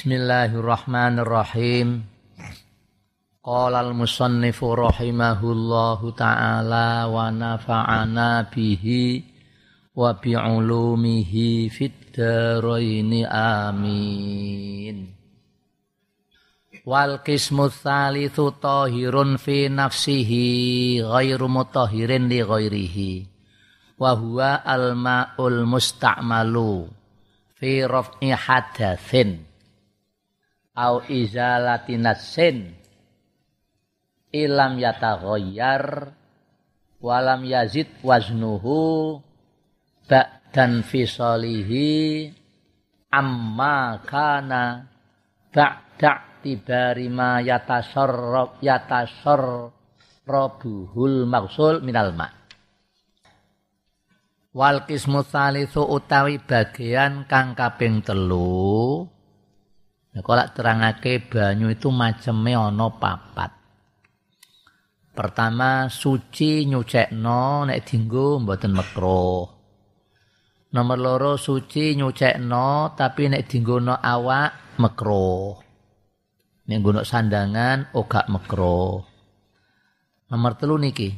Bismillahirrahmanirrahim. Qala al-musannifu rahimahullahu ta'ala wa nafa'ana bihi wa bi'ulumihi fid dharaini amin. Wal qismu tsalitsu tahirun fi nafsihi ghairu mutahhirin li ghairihi. Wa huwa al-ma'ul musta'malu fi raf'i hadatsin au izalati nasin ilam yataghayyar walam yazid waznuhu ba'dan fisalihi amma kana ba'da tibari ma yatasarrab yatasarrabuhul maksul minal ma' wal qismu utawi bagian kang kaping telu Kalau terangake banyu itu macamnya ono papat. Pertama suci nyucekno nek dinggo mboten makruh. Nomor loro suci nyucekno tapi nek no awak makruh. Nek nggono sandangan ora makruh. Nomor telu niki.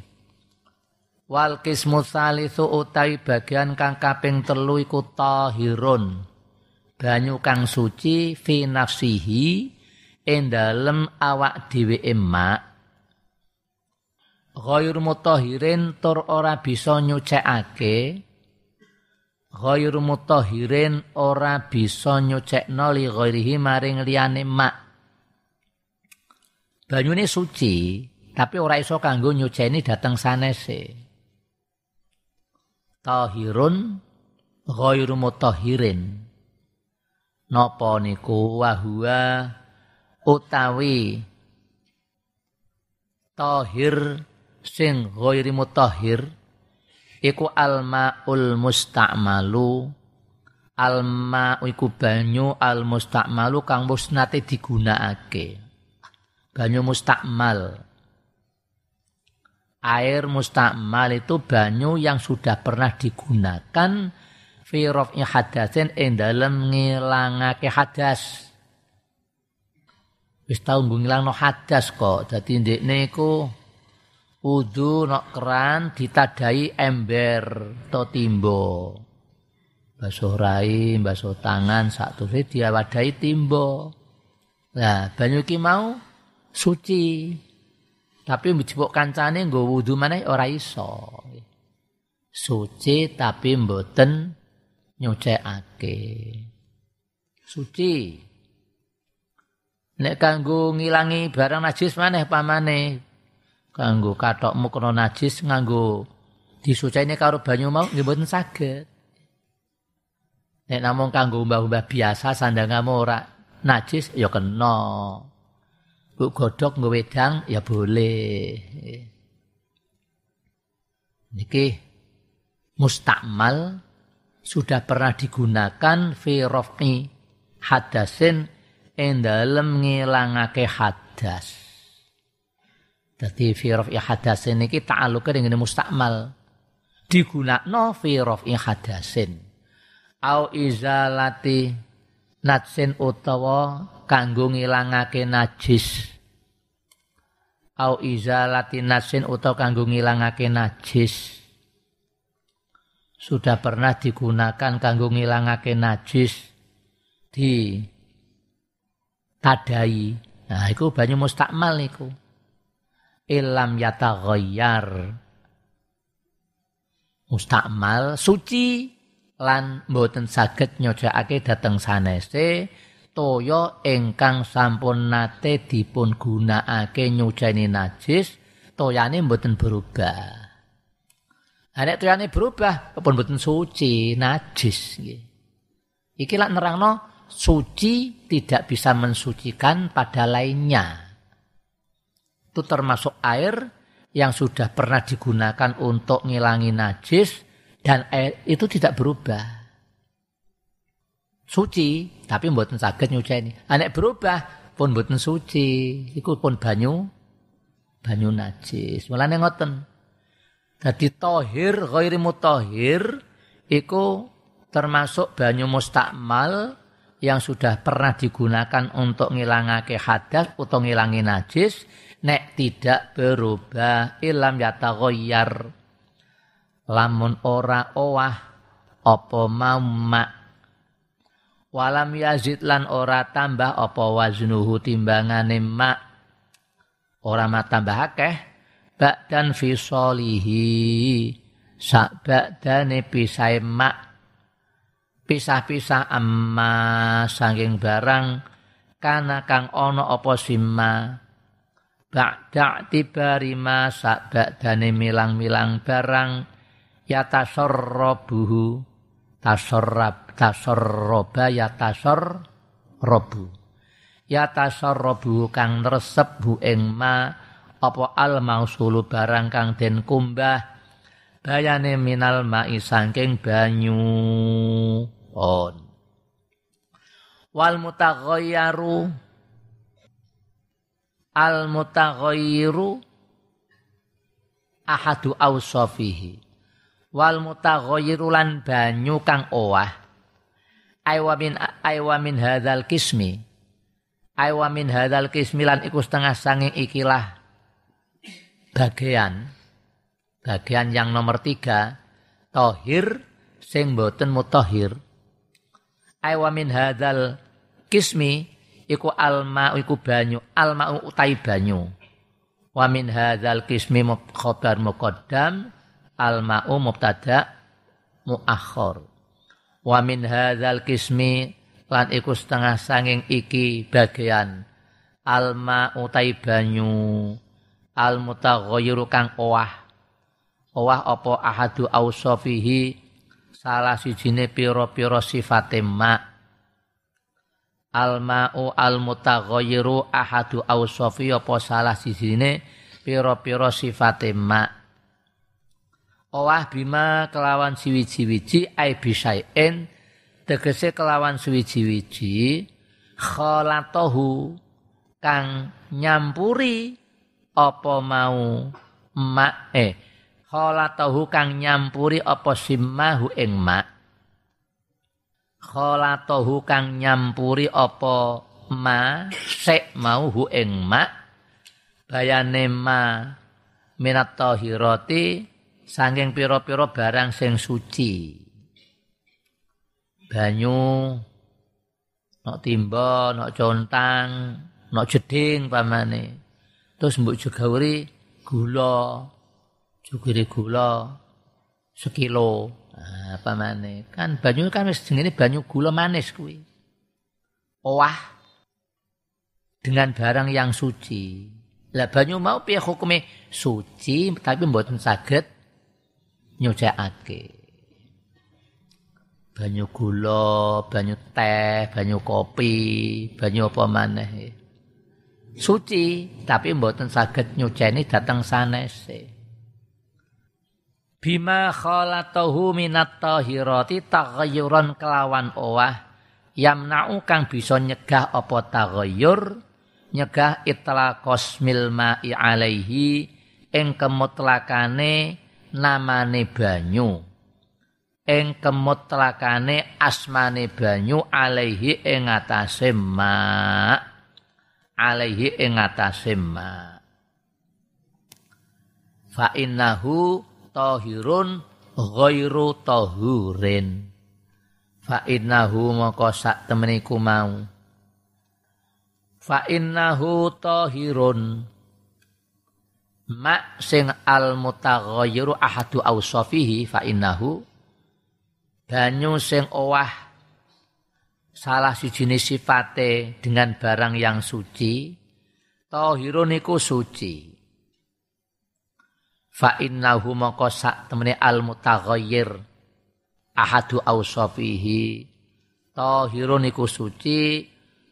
Wal kismu salisu utai bagian kang kaping telu iku tahirun banyu kang suci fi nafsihi ing dalem awak dhewe emak. Ghair mutahhirin tur ora bisa nyucekake. Ghair mutahhirin ora bisa nyucekno li ghairihi maring liyane mak banyune suci tapi ora iso kanggo nyuceni dateng sanese. Tahirun ghairu mutahhirin napa niku wahua utawi tahir sing ghairi mutahhir iku almaul musta'malu. Alma iku banyu al musta'malu kang wis nate digunakake. Banyu mustakmal air mustakmal itu banyu yang sudah pernah digunakan fi raf'i hadasin ing dalem ngilangake hadas wis tau ngilangno hadas kok. Dadi ndekne iku wudu nok keran ditadai ember to timbo. Basuh rai basuh tangan sak dia diawadai timbo. Nah banyu iki mau suci. Tapi dijupuk kancane nggo wudu maneh ora iso. Suci tapi mboten nyucekake. Suci. Nek kanggo ngilangi barang najis maneh pamane. Kanggo katokmu kena najis nganggo disucine karo banyu mau nggih mboten saged. Nek namung kanggo mbah-mbah biasa sandangamu ora najis ya kena. Bu godok nggo wedang ya boleh. Niki mustakmal sudah pernah digunakan fi raf'i hadasin ing dalem ngilangake hadas. Dadi fi raf'i hadasin niki ta'alluke dengan mustakmal. Digunakno fi raf'i hadasin. Au izalati natsin utawa kanggo ngilangake najis au izalati nasin utawa kanggo ngilangake najis sudah pernah digunakan kanggo ngilangake najis di tadai. Nah itu banyu mustakmal niku. Ilam yataghayyar mustakmal suci lan mboten saged nyojake dateng sanese toya ingkang sampun nate dipun gunakake nyuceni najis toyane mboten berubah. Nek toyane berubah pun mboten suci, najis nggih. Iki lak nerangno suci tidak bisa mensucikan pada lainnya. Itu termasuk air yang sudah pernah digunakan untuk ngilangi najis dan air itu tidak berubah suci tapi mboten saged nyuceni. Anek berubah pun mboten suci, iku pun banyu banyu najis. Mulane ngoten. Dadi tohir ghairi mutahhir iku termasuk banyu mustakmal yang sudah pernah digunakan untuk ngilangake hadas atau ngilangi najis nek tidak berubah ilam yataghayyar lamun ora owah apa mau mak? Walam yazid lan ora tambah apa waznuhu timbangane mak? Ora mak tambah akeh ba'dan fi solihi sak ba'dane pisae mak. Pisah-pisah amma saking barang kana kang ono apa simma. Ba'da tibari ma sak ba'dane milang-milang barang ya tasarrabuhu tasarrab tasarraba ya tasarrabu ya tasarrabu kang resep bu ing ma apa al mausulu barang kang den kumbah? Bayane minal mai saking banyu. On wal mutaghayyaru. Al mutaghayyiru ahadu awsafihi. Wal mutaghayyiru lan banyu kang owah. Aywa min aywa min hadzal kismi aywa min hadzal kismi lan sanging ikilah bagian Bagian yang nomor tiga, tohir sing boten mutahhir. Aywa min hadal kismi iku alma iku banyu, alma utai banyu. Wa min hadzal kismi khabar muqaddam, alma'u mubtada muakhir. Wa min hadzal kismi lan iku setengah sanging iki bagian alma utai banyu al mutaghayyiru kang owah. Owah apa ahadu ausofihi? Salah sijine pira-pira sifate ma al ma'u al mutaghayyiru ahadu ausofi apa salah sijine pira-pira sifate ma owah bima kelawan siwiji-wiji ai bisain tegese kelawan siwiji-wiji khalatahu kang nyampuri apa mau ma eh kholatahu kang nyampuri apa simmahu ing mak kholatahu kang nyampuri apa ma sek mau hu ing mak bayane ma minat tahirati saking pira-pira barang sing suci. Banyu nok timba nok contang nok jeding pamane terus mbok jegawri gula Sugiri gula sekilo. Nah, apa mana? Kan banyu kan wis jenenge banyu gula manis kuwi. Owah dengan barang yang suci. Lah banyu mau piye hukume suci tapi mboten saged nyucikake. Banyu gula, banyu teh, banyu kopi, banyu apa maneh. Suci tapi mboten saged nyuceni dateng sanese. Bima khalatahu minat tahirati taghayyuran kelawan owah yamna'u kang bisa nyegah apa taghayyur nyegah itlaqos milma'i alaihi ing kemutlakane namane banyu. Ing kemutlakane asmane banyu alaihi ing atase ma alaihi ing atase ma. Fa innahu tahirun ghairu tahurin. Fa innahu maka sak temeniku mau. Fa innahu tahirun. Ma sing al mutaghayyiru ahadu awsafihi fa innahu banyu sing owah salah jenis sifate dengan barang yang suci tahirun iku suci. Fa innahu maka sak temene al mutaghayyir ahadu ausafihi tahirun iku suci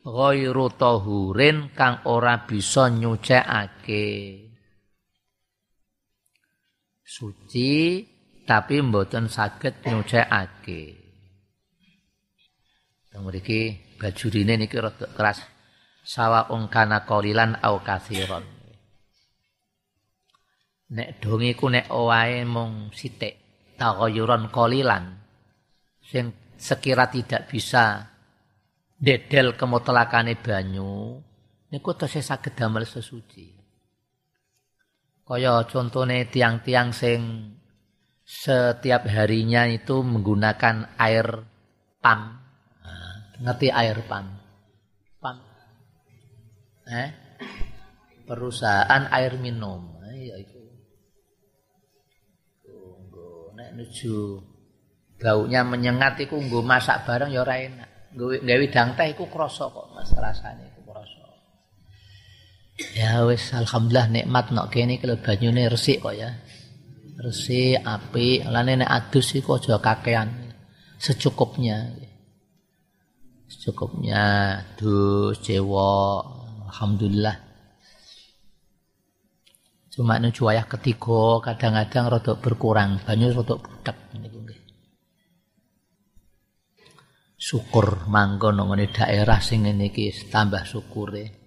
ghairu tahurin kang ora bisa nyucekake. Suci tapi mboten saged nyucekake. Teng mriki bajurine niki rada keras sawa ungkana qalilan au kathiron nek donge ku nek owae mung sithik taghayuran qalilan sing sekira tidak bisa dedel kemutlakane banyu niku tesih saged damel sesuci. Kaya contone tiang-tiang sing setiap harinya itu menggunakan air pam. Ngerti air pam? Pam. Eh? Perusahaan air minum. Nah, iya itu. Tunggu, nek nuju baunya menyengat iku nggo masak bareng ya ora enak. Gawe dang teh iku krasa kok Mas rasane. Ya wis alhamdulillah nikmat nok kene kalau banyune resik kok ya. Resik, apik, lane nek adus iku aja kakean. Secukupnya. Secukupnya dus cewo alhamdulillah. Cuma nuju wayah ketiga kadang-kadang rada berkurang, banyu niku nggih. Syukur manggon nang daerah sing ngene iki tambah syukure.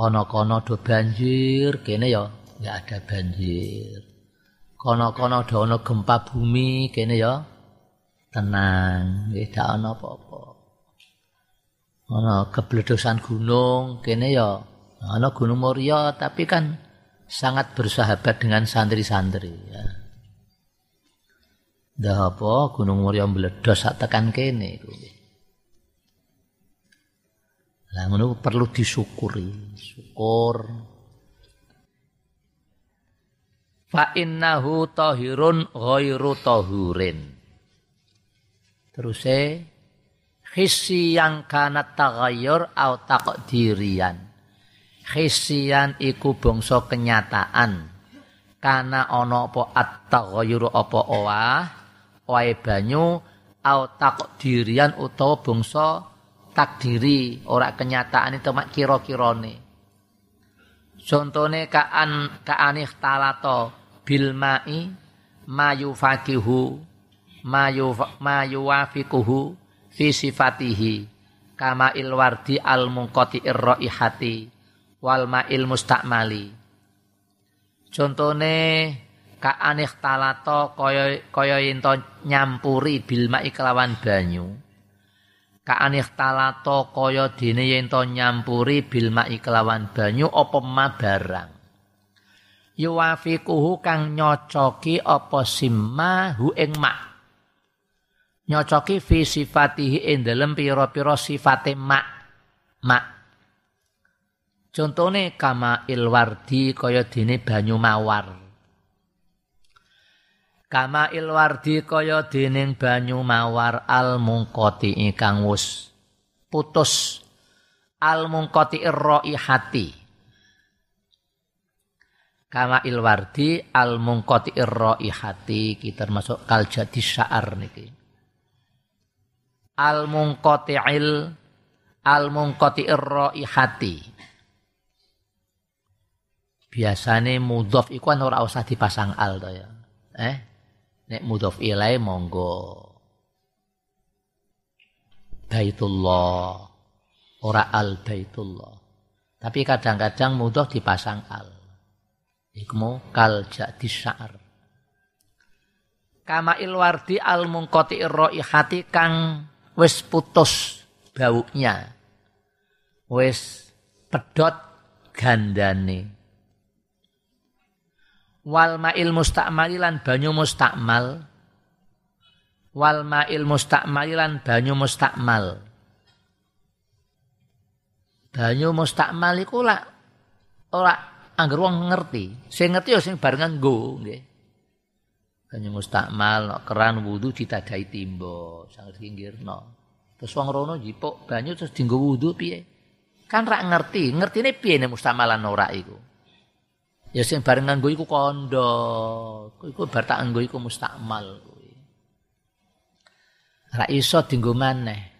kono-kono do banjir kene ya nggak ada banjir kono-kono do ana gempa bumi kene ya tenang nggih ana apa-apa ana kebledosan gunung kene ya ana gunung Moria tapi kan sangat bersahabat dengan santri-santri ya Dah apa Gunung Moria meledos sak tekan kene kuwi. Lah ngono perlu disyukuri, syukur. Fa innahu tahirun ghairu tahurin. Terus khisi yang kana taghayyur au taqdirian. Khisian iku bangsa kenyataan. Kana ana apa at-taghayyur apa owah, wae banyu au taqdirian utawa bangsa takdiri, ora kenyataan itu mak kira-kirane. Contone kaan kaanih talato bil mai mayu fakihu mayu mayu wafikuhu fi sifatihi kama ilwardi al mungkoti irraihati wal ma'il mustakmali. Contone kaanih talato kaya kaya nyampuri bil mai kelawan banyu. Kaaneh talato kaya dene yen to nyampuri bil mai kelawan banyu apa ma barang. Yuwafiquhu kang nyocoki apa simma hu ing ma nyocoki fi sifatihi ing dalem pira-pira sifate ma ma contone kama ilwardi kaya dene banyu mawar Kama ilwardi kaya dening banyu mawar al mungkoti ingkang wus putus al mungkoti hati. Kama ilwardi al mungkoti hati kita termasuk kal jadi syaar niki. Al mungkoti il al mungkoti hati. Biasane mudhof iku ora usah dipasang al to ya. Eh? Nek mudhof ilai monggo. Baitullah. Ora al baitullah. Tapi kadang-kadang mudhof dipasang al. Ikmu kal jadi syar. Kama ilwardi al mungkoti hati kang wis putus baunya. Wis pedot gandane. Wal ma'il mustakmalilan banyu mustakmal wal ma'il mustakmalilan banyu mustakmal banyu mustakmal iku lak ora angger wong ngerti. Sing ngerti ya sing barengan nggo nggih banyu mustakmal no, keran wudu ditadai timbo sang singgirno terus wong rono jipuk banyu terus dienggo wudu piye kan rak ngerti ngertine piye nek mustakmalan ora iku Ya sing bareng nganggo iku kondo. Iku bar tak nganggo iku mustakmal kuwi. Ora iso dienggo maneh.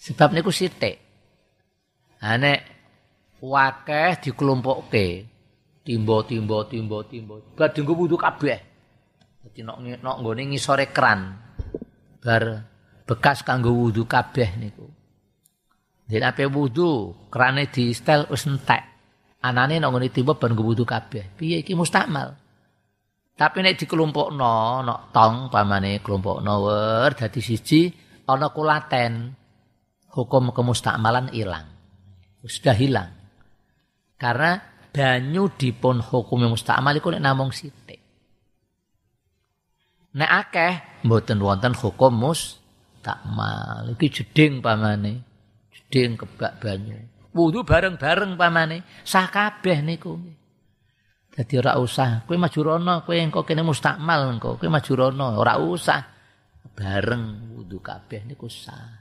Sebab niku sithik. Ha nek wakeh dikelompokke. Timbo timbo timbo timbo. Bar dienggo wudu kabeh. Dadi nok nok ngisore keran. Bar bekas kanggo wudu kabeh niku. Nek ape wudu, kerane di stel wis entek. anane ngene tiba ben kebutuh kabeh. Piye iki mustakmal. Tapi nek dikelompokno, nok tong pamane kelompokno wer dadi siji ana kulaten. hukum kemustakmalan hilang. Sudah hilang. Karena banyu dipun hukumi mustakmal iku nek namung. Nek akeh mboten wonten hukum mustakmal. Iki jeding pamane. Jeding kebak banyu. Wudu bareng-bareng pamane. Sah kabeh niku. Dadi ora usah kowe maju rono, kowe engko kene mustakmal engko, kowe maju rono, ora usah. Bareng wudu kabeh niku sah.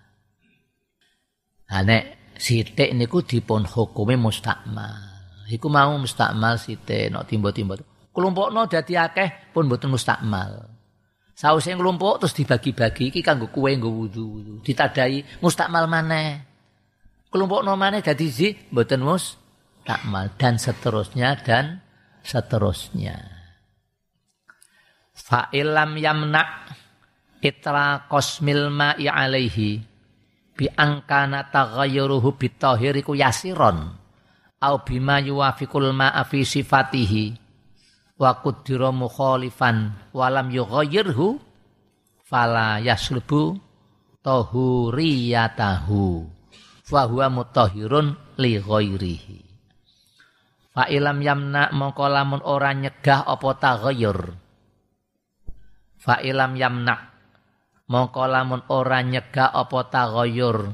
Nah nek sithik niku dipun hukumi mustakmal. Iku mau mustakmal sithik nek timba-timba. Kelompokno dadi akeh pun mboten mustakmal. Sause nglumpuk terus dibagi-bagi iki kanggo kowe nggo wudu, ditadai mustakmal maneh. Kelompokno maneh dadi zi mboten mustakmal dan seterusnya dan seterusnya. Fa'ilam yamna itra kosmil ma'i alaihi bi angkana taghayyuruhu bitahir iku yasiron au bima yuwafiqul ma'a fi wa qaddara mukhalifan walam yughayyirhu fala yaslubu tahuriyatahu fa huwa mutahhirun li ghairihi Fa ilam yamna mongko lamun ora nyegah apa taghayyur. Fa ilam yamna mongko lamun ora nyegah apa taghayyur.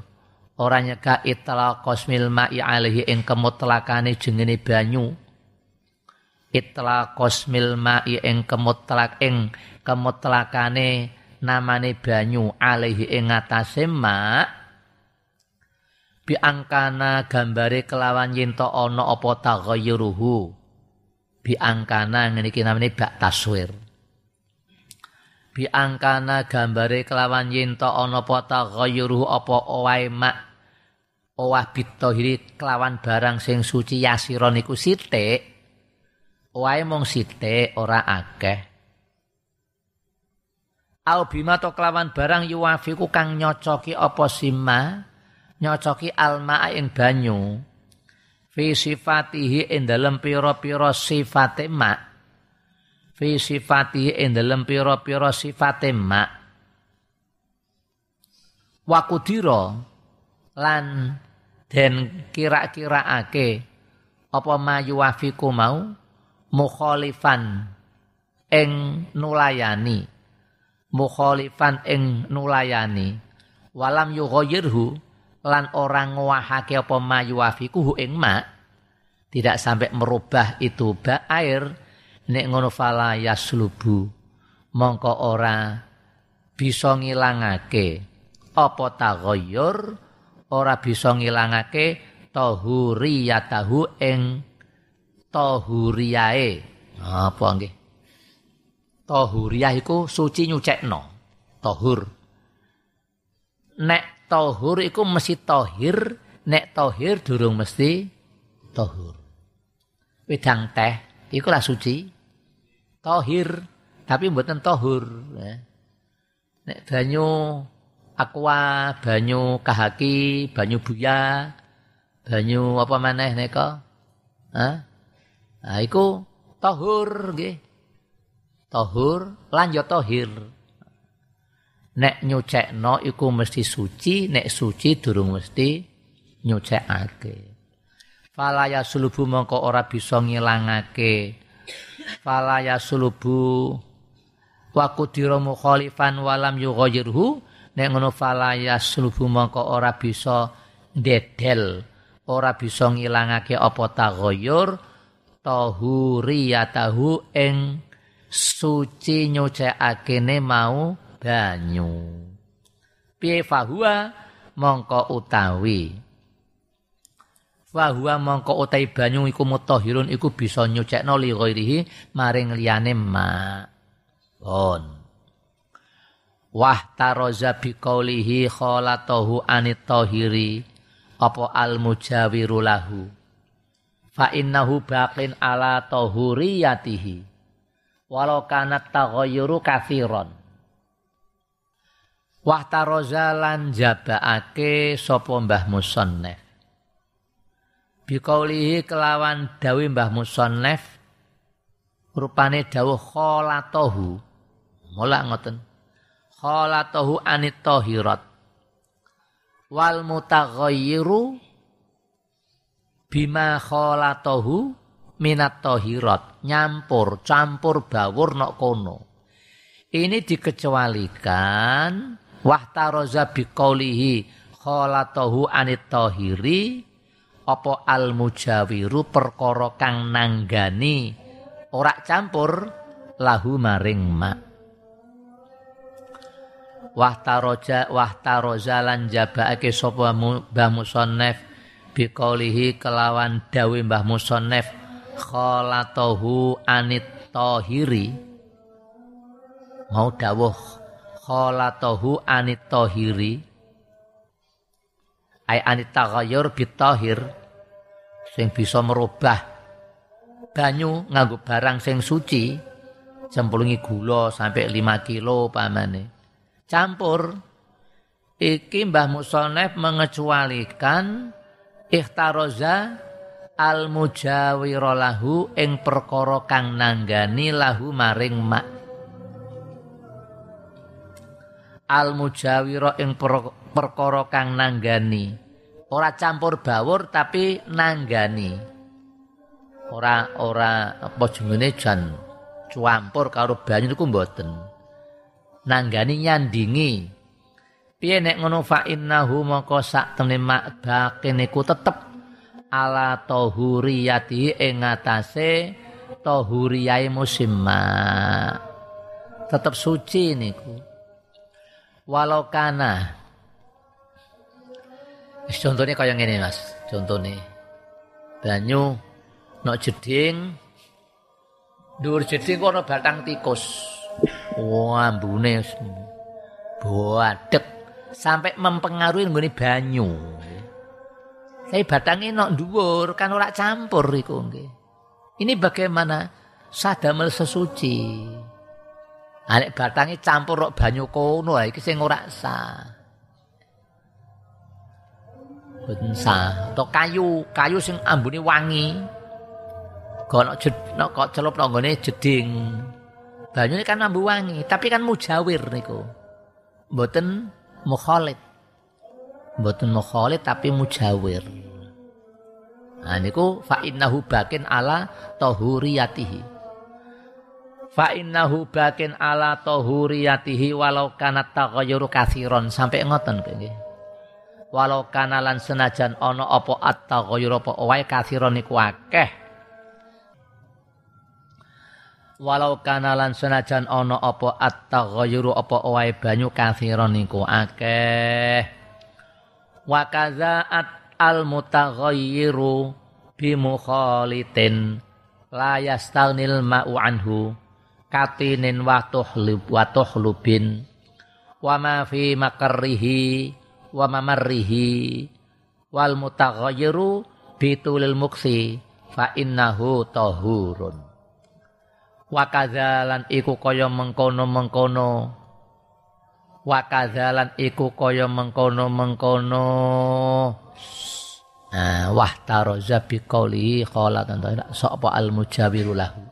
Ora nyegah itla kosmil ma'i alaihi ing kemutlakane jengene banyu. Itla kosmil ma'i ing kemutlak ing kemutlakane namane banyu alaihi ing atase ma' biangkana gambare kelawan yen to ana apa taghayyuruhu biangkana ngene iki namine bak taswir. Biangkana gambare kelawan yen to ana apa taghayyuruhu apa wae mak owah bitahiri kelawan barang sing suci yasiron iku sithik wae mung sithik ora akeh. Au bima to kelawan barang yuwafiku kang nyocoki apa sima? Nyocoki alma ing banyu. Fi sifatihi ing dalem pira-pira sifate mak. Fi sifatihi ing dalem pira-pira sifate mak. Wakudira lan den kira-kiraake apa mayu wafiku mau mukhalifan ing nulayani mukhalifan ing nulayani. Walam yughayyirhu lan orang ngwahake apa mayuafiku ing ma tidak sampai merubah itu ba air nek ngono fala yaslubu. Mongko ora bisa ngilangake apa taghayyur ora bisa ngilangake tahuriyatahu ing tahuriyae apa nggih tahuriyah iku suci nyucekno tahur nek tohur iku mesti tohir, nek tohir durung mesti tohur. Wedang teh iku lah suci. Tohir tapi mboten tohur. Ya. Nek banyu aqua, banyu kahaki, banyu buya, banyu apa maneh neka? Hah? Nah, iku tohur nggih. Tohur lan ya tohir nek nyucekno iku mesti suci, nek suci durung mesti nyucekake. Fala ya sulubu mongko ora bisa ngilangake. Fala ya sulubu wa qudira mukhalifan walam yughayyirhu nek ngono fala ya sulubu mongko ora bisa ndedel, ora bisa ngilangake apa taghayyur tahuriyatahu ing suci nyucekake mau banyu. Piye fahuwa mongko utawi. Fahuwa mongko utawi banyu iku mutahhirun iku bisa nyucekno li ghairihi maring liyane ma. Pun. Wah taroza bi qaulihi khalatahu anit tahiri apa al mujawiru lahu. Fa innahu baqin ala tahuriyatihi. Walau kanat taghayyuru kafiron. Wahtaroza lan jabaake sapa Mbah Musannef. Bikaulihi kelawan dawi Mbah Musannef rupane dawuh kholatohu. Mulak ngoten. Kholatohu anit tahirat. wal mutaghayyiru bima khalatahu minat tohirat nyampur campur bawur nok kono. Ini dikecualikan wahtaroza biqaulihi khalatahu anit tohiri apa al mujawiru perkara kang nanggani ora campur lahu maring mak. Wahtaroja wahtaroza lan jabaake sapa Mbah Musannef biqaulihi kelawan dawe Mbah Musannef khalatahu anit tahiri mau dawuh khalatahu anit tahiri ay anit taghayyur bitahir sing bisa merubah banyu nganggo barang sing suci cemplungi gula sampai 5 kilo pamane campur. Iki Mbah Musonef mengecualikan ikhtaroza al mujawiro lahu ing perkara kang nanggani lahu maring mak al mujawiro ing perkara kang nanggani. Ora campur bawur tapi nanggani. Ora ora apa jenenge jan campur karo banyu niku mboten. Nanggani nyandingi. Piye nek ngono fa innahu maka sak temne mak bakin niku tetep? Ala tahuriyati ing ngatasé tahuriyae musimma. Tetep suci niku. Walau kana. Contohnya kayak gini mas, contohnya. Banyu no jeding, dur jeding kono batang tikus, wah bune boadek sampai mempengaruhi gue banyu. Saya batangnya no dhuwur kan ora campur iku nggih. Ini bagaimana sadamel sesuci. Anek batangnya campur rok banyu kono iki sing ora sah. Boten sah. Atau kayu, kayu sing ambune wangi. Gono jed, no, kok celup nang gone jeding. Banyune kan ambu wangi, tapi kan mujawir niku. Mboten mukhalid. Mboten mukhalid tapi mujawir. Nah niku fa innahu bakin ala tahuriyatihi. Fa innahu bakin ala tahuriyatihi walau kana taghayyuru katsiran sampai ngoten nggih walau kanalan senajan ono opo atta ghayur apa wae kathiron iku akeh walau kanalan senajan ono opo atta ghayur apa wae banyu kathiron iku akeh. Wa at al mutaghayyiru bi mukhalitin la yastaghnil ma'u anhu katinin wa tuhlub wa tuhlubin wa ma fi makarrihi wa mamarrihi. Wal mutaghayyiru bitulil muksi fa innahu tahurun wa kadzalan iku kaya mengkono-mengkono. Wa kadzalan iku kaya mengkono-mengkono. Wah taroza bi qauli qala sapa al mujawiru lahu.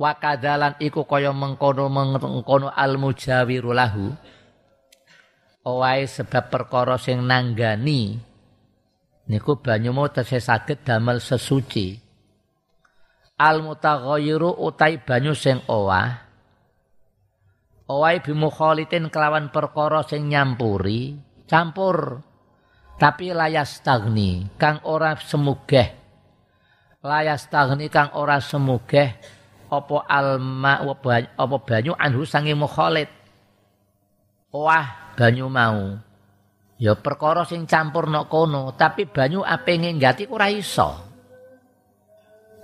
Wa kadzalan iku kaya mengkono mengkono al mujawiru lahu sebab perkara sing nanggani niku banyu mau tesih damel sesuci al mutaghayyiru utai banyu sing owah owae bimukhalitin kelawan perkara sing nyampuri campur tapi layas tagni kang ora semugeh layas tagni kang ora semugeh apa alma apa banyu anhu sangi mukhalit wah banyu mau. Ya perkara sing campur nok kono, tapi banyu ape ngenggati ora iso.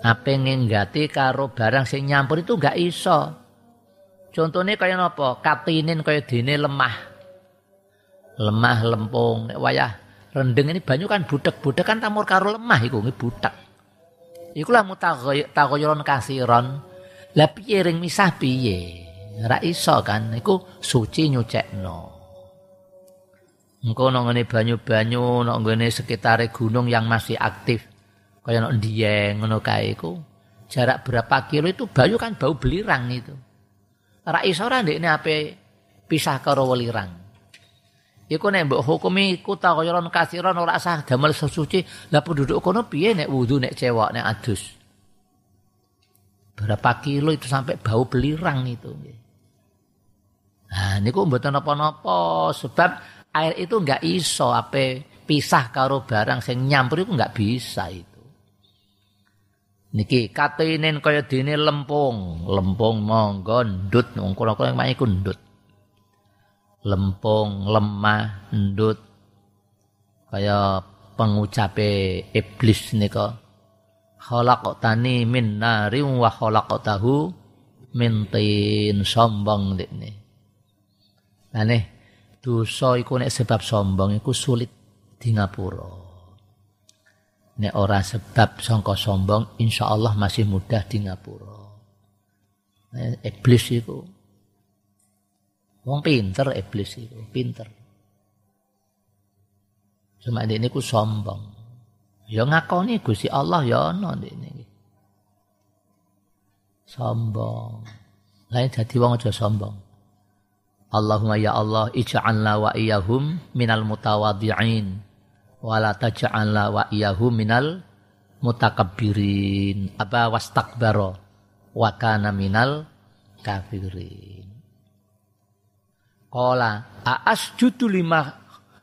Ape ngenggati karo barang sing nyampur itu enggak iso. Contohnya kaya napa? Katinin kaya dene lemah. Lemah lempung, wayah rendeng ini banyu kan budak-budak kan tamur karo lemah iku nggih budak. Iku lah mutaghayyirun kasiron. Lah piye ring misah piye? Ora iso kan iku suci nyucekno. Engko nang ngene banyu-banyu nang ngene sekitare gunung yang masih aktif kaya nang Dieng ngono kae iku. Jarak berapa kilo itu banyu kan bau belirang itu. Ora iso ora ndekne ape pisah karo welirang. Iku nek mbok hukumi iku takhayyuran kasiran ora sah damel sesuci. Lah penduduk kono piye nek wudu nek cewek nek adus? Berapa kilo itu sampai bau belirang itu. Nah, niku mboten napa-napa sebab air itu enggak iso apa pisah karo barang sing nyampur itu enggak bisa itu. Niki katenen kaya dene lempung, lempung monggo ndut wong kula-kula iku ndut. lempung, lemah, ndut. Kaya pengucape iblis nika. Khalaqtani min nari wa khalaqtahu min tin sombong dekne. Aneh dosa iku nek sebab sombong iku sulit di ngapura. Nek ora sebab sangka sombong insyaallah masih mudah di ngapura. Iblis iku Wong pinter iblis itu, pinter. Cuma ini ku sombong. Ya ngakoni Gusti Allah ya ana ini. Sombong. Lain jadi wong aja sombong. Allahumma ya Allah ij'alna wa iyahum minal mutawadhi'in wa la taj'alna wa iyahum minal mutakabbirin. Apa wastakbaro wa kana minal kafirin. Kola aas jutu lima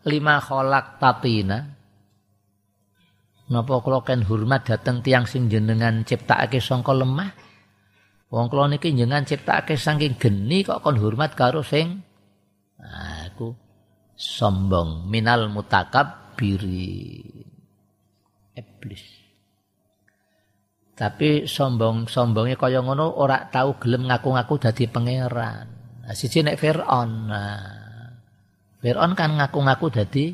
lima kolak tatina. Napa kula ken hormat dateng tiang sing jenengan ciptakake sangka lemah? Wong kula niki jenengan ciptakake saking geni kok kon hormat karo sing nah, aku sombong minal mutakab biri iblis. Tapi sombong-sombongnya kaya ngono ora tahu gelem ngaku-ngaku dadi pangeran. Nah, siji nek Fir'aun. Nah, Fir'aun kan ngaku-ngaku dadi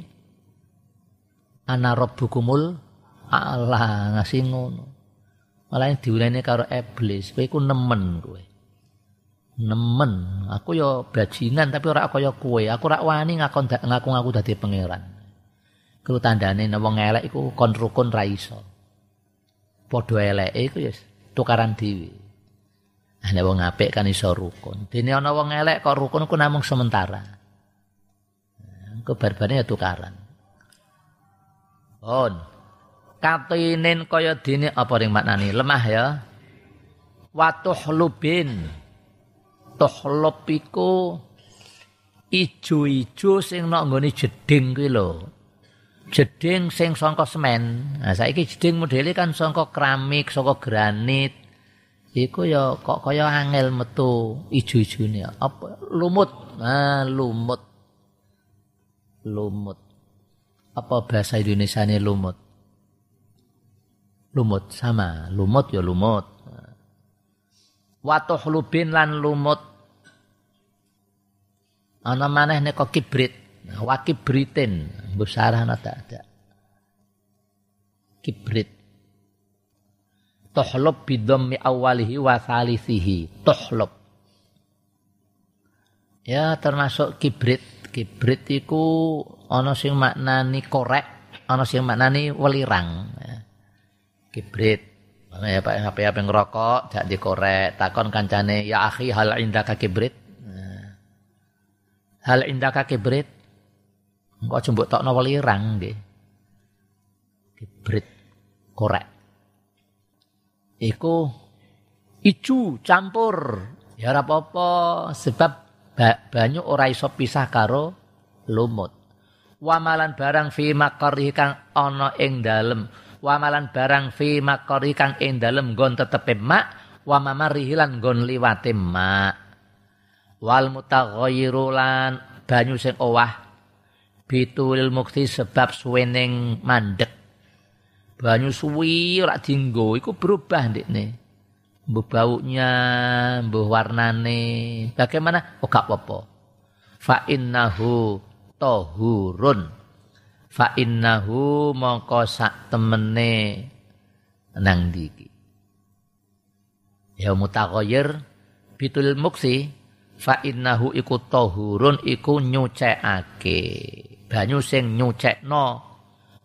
ana rabbukumul Allah ngasih ngono. Malah diulene karo iblis, kowe iku nemen kowe. Nemen, aku yo bajingan tapi ora kaya kowe. Aku ora wani ngaku-ngaku dadi pangeran. Kulo tandane wong elek iku kon rukun ra iso. Padha eleke iku ya tukaran dhewe. Ana wong apik kan iso rukun. Dene ana wong elek kok rukun ku namung sementara. Engko barbane ya tukaran. On. Katinen kaya dene apa ring maknane? Lemah ya. Watuhlubin. Tuhlub iku ijo-ijo sing nok nggone jeding kuwi lho. Jeding sing saka semen. Nah saiki jeding modele kan saka keramik, saka granit. iku ya kok kaya angel metu ijo-ijone. Apa? Lumut. Ah lumut. Lumut. Apa bahasa Indonesia ini lumut? Lumut sama. Lumut ya lumut. Watuh lubin lan lumut. Ana maneh nek kibrit wakibritin besar ana tak ada. Kibrit tuhlub bidhammi awalihi wa salisihi tuhlub ya termasuk kibrit kibrit iku ana sing maknani korek ana sing maknani welirang. Ya. kibrit ya Pak HP HP ngerokok dak dikorek takon kancane ya akhi hal indaka kibrit nah. hal indaka kibrit engko jembuk tokno welirang nggih? Kibrit korek. Iku ijo campur. Ya ora apa-apa sebab banyu ora iso pisah karo lumut. Wamalan barang fi makari kang ana ing dalem. Wamalan barang fi makari kang ing dalem nggon tetepe mak wa mamarihi lan nggon liwate mak. Wal mutaghayyiru banyu sing owah bitul mukti sebab suwening mandek. Banyu suwi ora dinggo iku berubah ndekne. Mbuh baunya mbuh warnane bagaimana? Oh gak apa-apa. Fa innahu tahurun. Fa innahu mongko sak temene. Nang diki ya mutaghayyir bitul muksi fa innahu iku tahurun iku nyucekake banyu sing nyucekno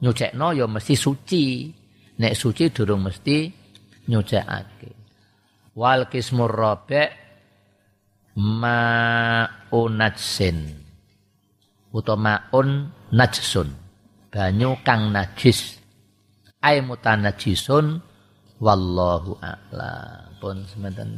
nyucekno ya mesti suci. Nek suci durung mesti nyucekake. Wal kismur rabi' ma unatsin. utawa maun najsun banyu kang najis ay mutanajisun wallahu a'lam pun semanten